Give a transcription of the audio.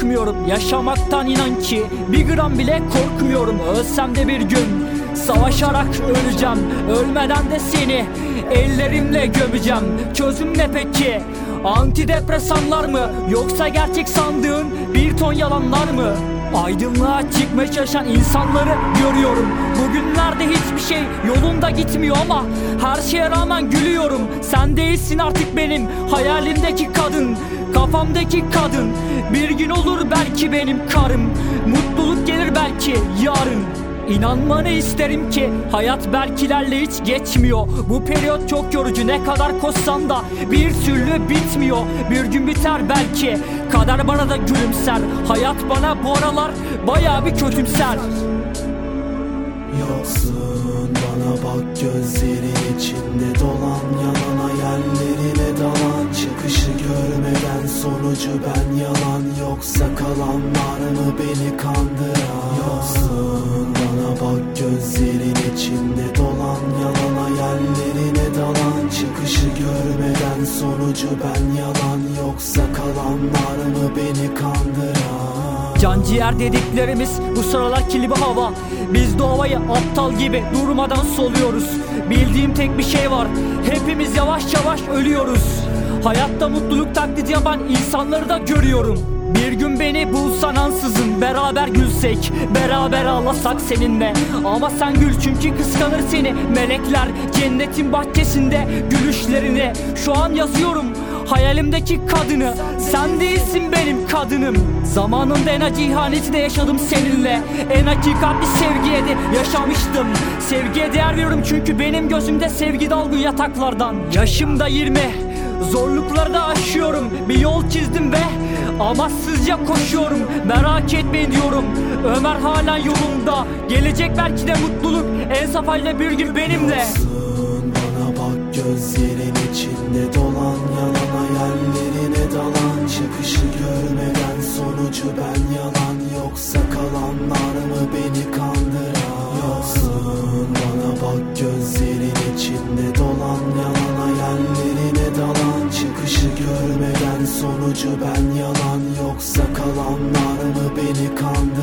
görüyorum Yaşamaktan inan ki bir gram bile korkmuyorum. Ölsem de bir gün savaşarak öleceğim. Ölmeden de seni ellerimle gömeceğim. Çözüm ne peki? Antidepresanlar mı? Yoksa gerçek sandığın bir ton yalanlar mı? Aydınlığa çıkmaya çalışan insanları görüyorum. Bugünlerde hiçbir şey yolunda gitmiyor ama Her şeye rağmen gülüyorum. Sen değilsin artık benim hayalimdeki kadın Kafamdaki kadın Bir gün olur belki benim karım. Mutluluk gelir belki yarın. İnanmanı isterim ki? Hayat belkilerle hiç geçmiyor. Bu periyot çok yorucu. Ne kadar koşsam da bir türlü bitmiyor. Bir gün biter belki. Kader bana da gülümser. Hayat bana bu aralar baya bir kötümser. Yoksun bana bak gözlerin içinde dolan Yalan Çıkışı görmeden sonucu ben yalan Yoksa kalan var mı beni kandıran? Yoksun bana bak gözlerin içinde dolan Yalan hayallerine dalan. Çıkışı görmeden sonucu ben yalan Yoksa kalan var mı beni kandıran? Can ciğer dediklerimiz bu sıralar kirli bir hava. Biz doğayı aptal gibi durmadan soluyoruz. Bildiğim tek bir şey var Hepimiz yavaş yavaş ölüyoruz Hayatta mutluluk taklidi yapan insanları da görüyorum. Bir gün beni bulsan ansızın Beraber gülsek Beraber ağlasak seninle. Ama sen gül çünkü kıskanır seni. Melekler cennetin bahçesinde Gülüşlerini. Şu an yazıyorum Hayalimdeki kadını. Sen değilsin benim kadınım. Zamanında en acı ihaneti de yaşadım seninle. En hakikatli sevgiye de yaşamıştım. Sevgiye değer veriyorum çünkü benim gözümde sevgi dalgın yataklardan. Yaşımda 20 Zorlukları da aşıyorum. Bir yol çizdim ve amaçsızca koşuyorum. Merak etmeyin diyorum Ömer hala yolunda. Gelecek belki de mutluluk. En safhayla bir gün benimle. Bana bak gözlerin içinde dolan Yalan hayallerine dalan Çıkışı görmeden sonucu ben yalan Yoksa kalanlar mı beni kandıran sonucu ben yalan Yoksa kalanlar mı beni kandıran